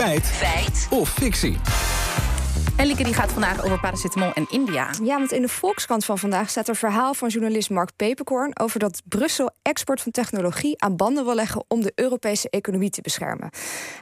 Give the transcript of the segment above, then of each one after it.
Feit. Feit. Of fictie. En Lieke die gaat vandaag over paracetamol en India. Ja, want in de Volkskrant van vandaag staat er verhaal van journalist Mark Peperkorn over dat Brussel export van technologie aan banden wil leggen om de Europese economie te beschermen.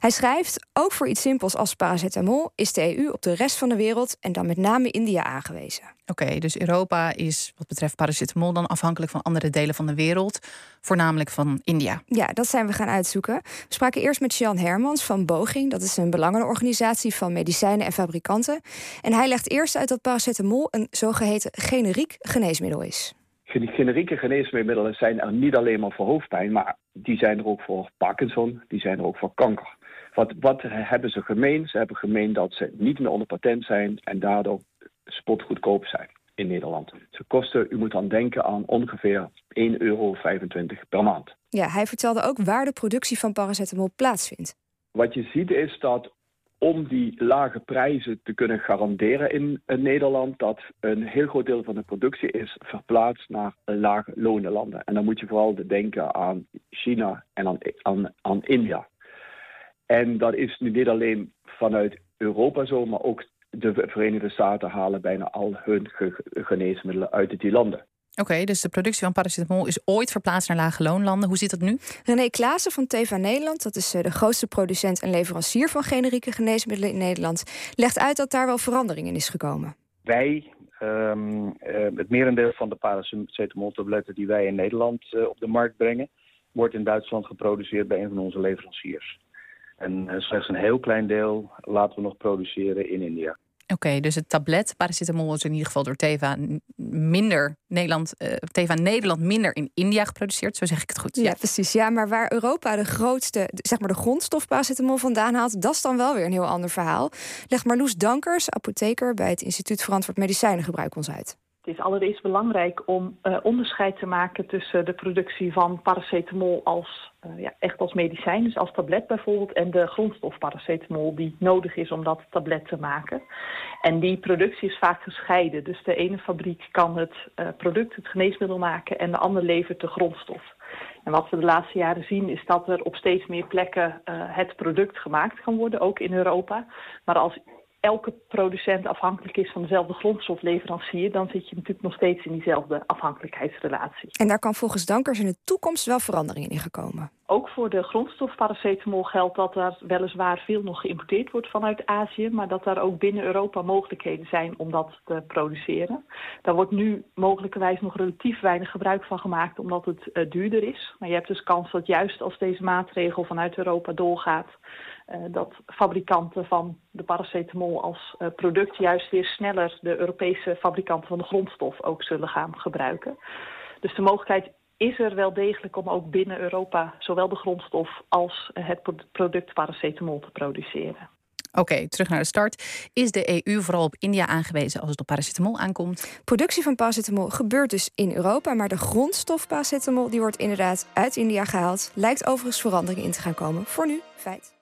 Hij schrijft: ook voor iets simpels als paracetamol is de EU op de rest van de wereld en dan met name India aangewezen. Oké, dus Europa is wat betreft paracetamol dan afhankelijk van andere delen van de wereld, voornamelijk van India. Ja, dat zijn we gaan uitzoeken. We spraken eerst met Jan Hermans van Boging, dat is een belangenorganisatie van medicijnen en fabrikanten. En hij legt eerst uit dat paracetamol een zogeheten generiek geneesmiddel is. Generieke geneesmiddelen zijn er niet alleen maar voor hoofdpijn, maar die zijn er ook voor Parkinson, die zijn er ook voor kanker. Wat, wat hebben ze gemeen? Ze hebben gemeen dat ze niet meer onder patent zijn en daardoor spotgoedkoop zijn in Nederland. Ze kosten, u moet dan denken aan ongeveer 1,25 euro per maand. Ja, hij vertelde ook waar de productie van paracetamol plaatsvindt. Wat je ziet is dat om die lage prijzen te kunnen garanderen in, Nederland, dat een heel groot deel van de productie is verplaatst naar lage lonenlanden. En dan moet je vooral denken aan China en aan, aan, aan India. En dat is nu niet alleen vanuit Europa zo, maar ook de Verenigde Staten halen bijna al hun geneesmiddelen uit die landen. Oké, dus de productie van paracetamol is ooit verplaatst naar lage loonlanden. Hoe zit dat nu? René Klaassen van Teva Nederland, dat is eh, de grootste producent en leverancier van generieke geneesmiddelen in Nederland, legt uit dat daar wel verandering in is gekomen. Wij, um, het merendeel van de paracetamoltabletten die wij in Nederland uh, op de markt brengen, wordt in Duitsland geproduceerd bij een van onze leveranciers. En uh, slechts een heel klein deel laten we nog produceren in India. Oké, dus het tablet paracetamol is in ieder geval door Teva minder Nederland, uh, Teva Nederland minder in India geproduceerd, zo zeg ik het goed. Ja, precies. Ja, maar waar Europa de grootste, zeg maar de grondstof paracetamol vandaan haalt, dat is dan wel weer een heel ander verhaal. Leg Marloes Dankers, apotheker bij het Instituut Verantwoord Medicijnengebruik ons uit. Het is allereerst belangrijk om uh, onderscheid te maken tussen de productie van paracetamol als uh, ja, echt als medicijn, dus als tablet bijvoorbeeld, en de grondstof paracetamol die nodig is om dat tablet te maken. En die productie is vaak gescheiden. Dus de ene fabriek kan het uh, product, het geneesmiddel maken en de andere levert de grondstof. En wat we de laatste jaren zien is dat er op steeds meer plekken het product gemaakt kan worden, ook in Europa. Maar als elke producent afhankelijk is van dezelfde grondstofleverancier, dan zit je natuurlijk nog steeds in diezelfde afhankelijkheidsrelatie. En daar kan volgens Dankers in de toekomst wel verandering in gekomen. Ook voor de grondstof paracetamol geldt dat er weliswaar veel nog geïmporteerd wordt vanuit Azië, maar dat er ook binnen Europa mogelijkheden zijn om dat te produceren. Daar wordt nu mogelijkerwijs nog relatief weinig gebruik van gemaakt omdat het uh, duurder is. Maar je hebt dus kans dat juist als deze maatregel vanuit Europa doorgaat, dat fabrikanten van de paracetamol als uh, product juist weer sneller de Europese fabrikanten van de grondstof ook zullen gaan gebruiken. Dus de mogelijkheid is er wel degelijk om ook binnen Europa zowel de grondstof als het product paracetamol te produceren. Oké, terug naar de start. Is de EU vooral op India aangewezen als het op paracetamol aankomt? Productie van paracetamol gebeurt dus in Europa, maar de grondstof paracetamol die wordt inderdaad uit India gehaald. Lijkt overigens verandering in te gaan komen. Voor nu, feit.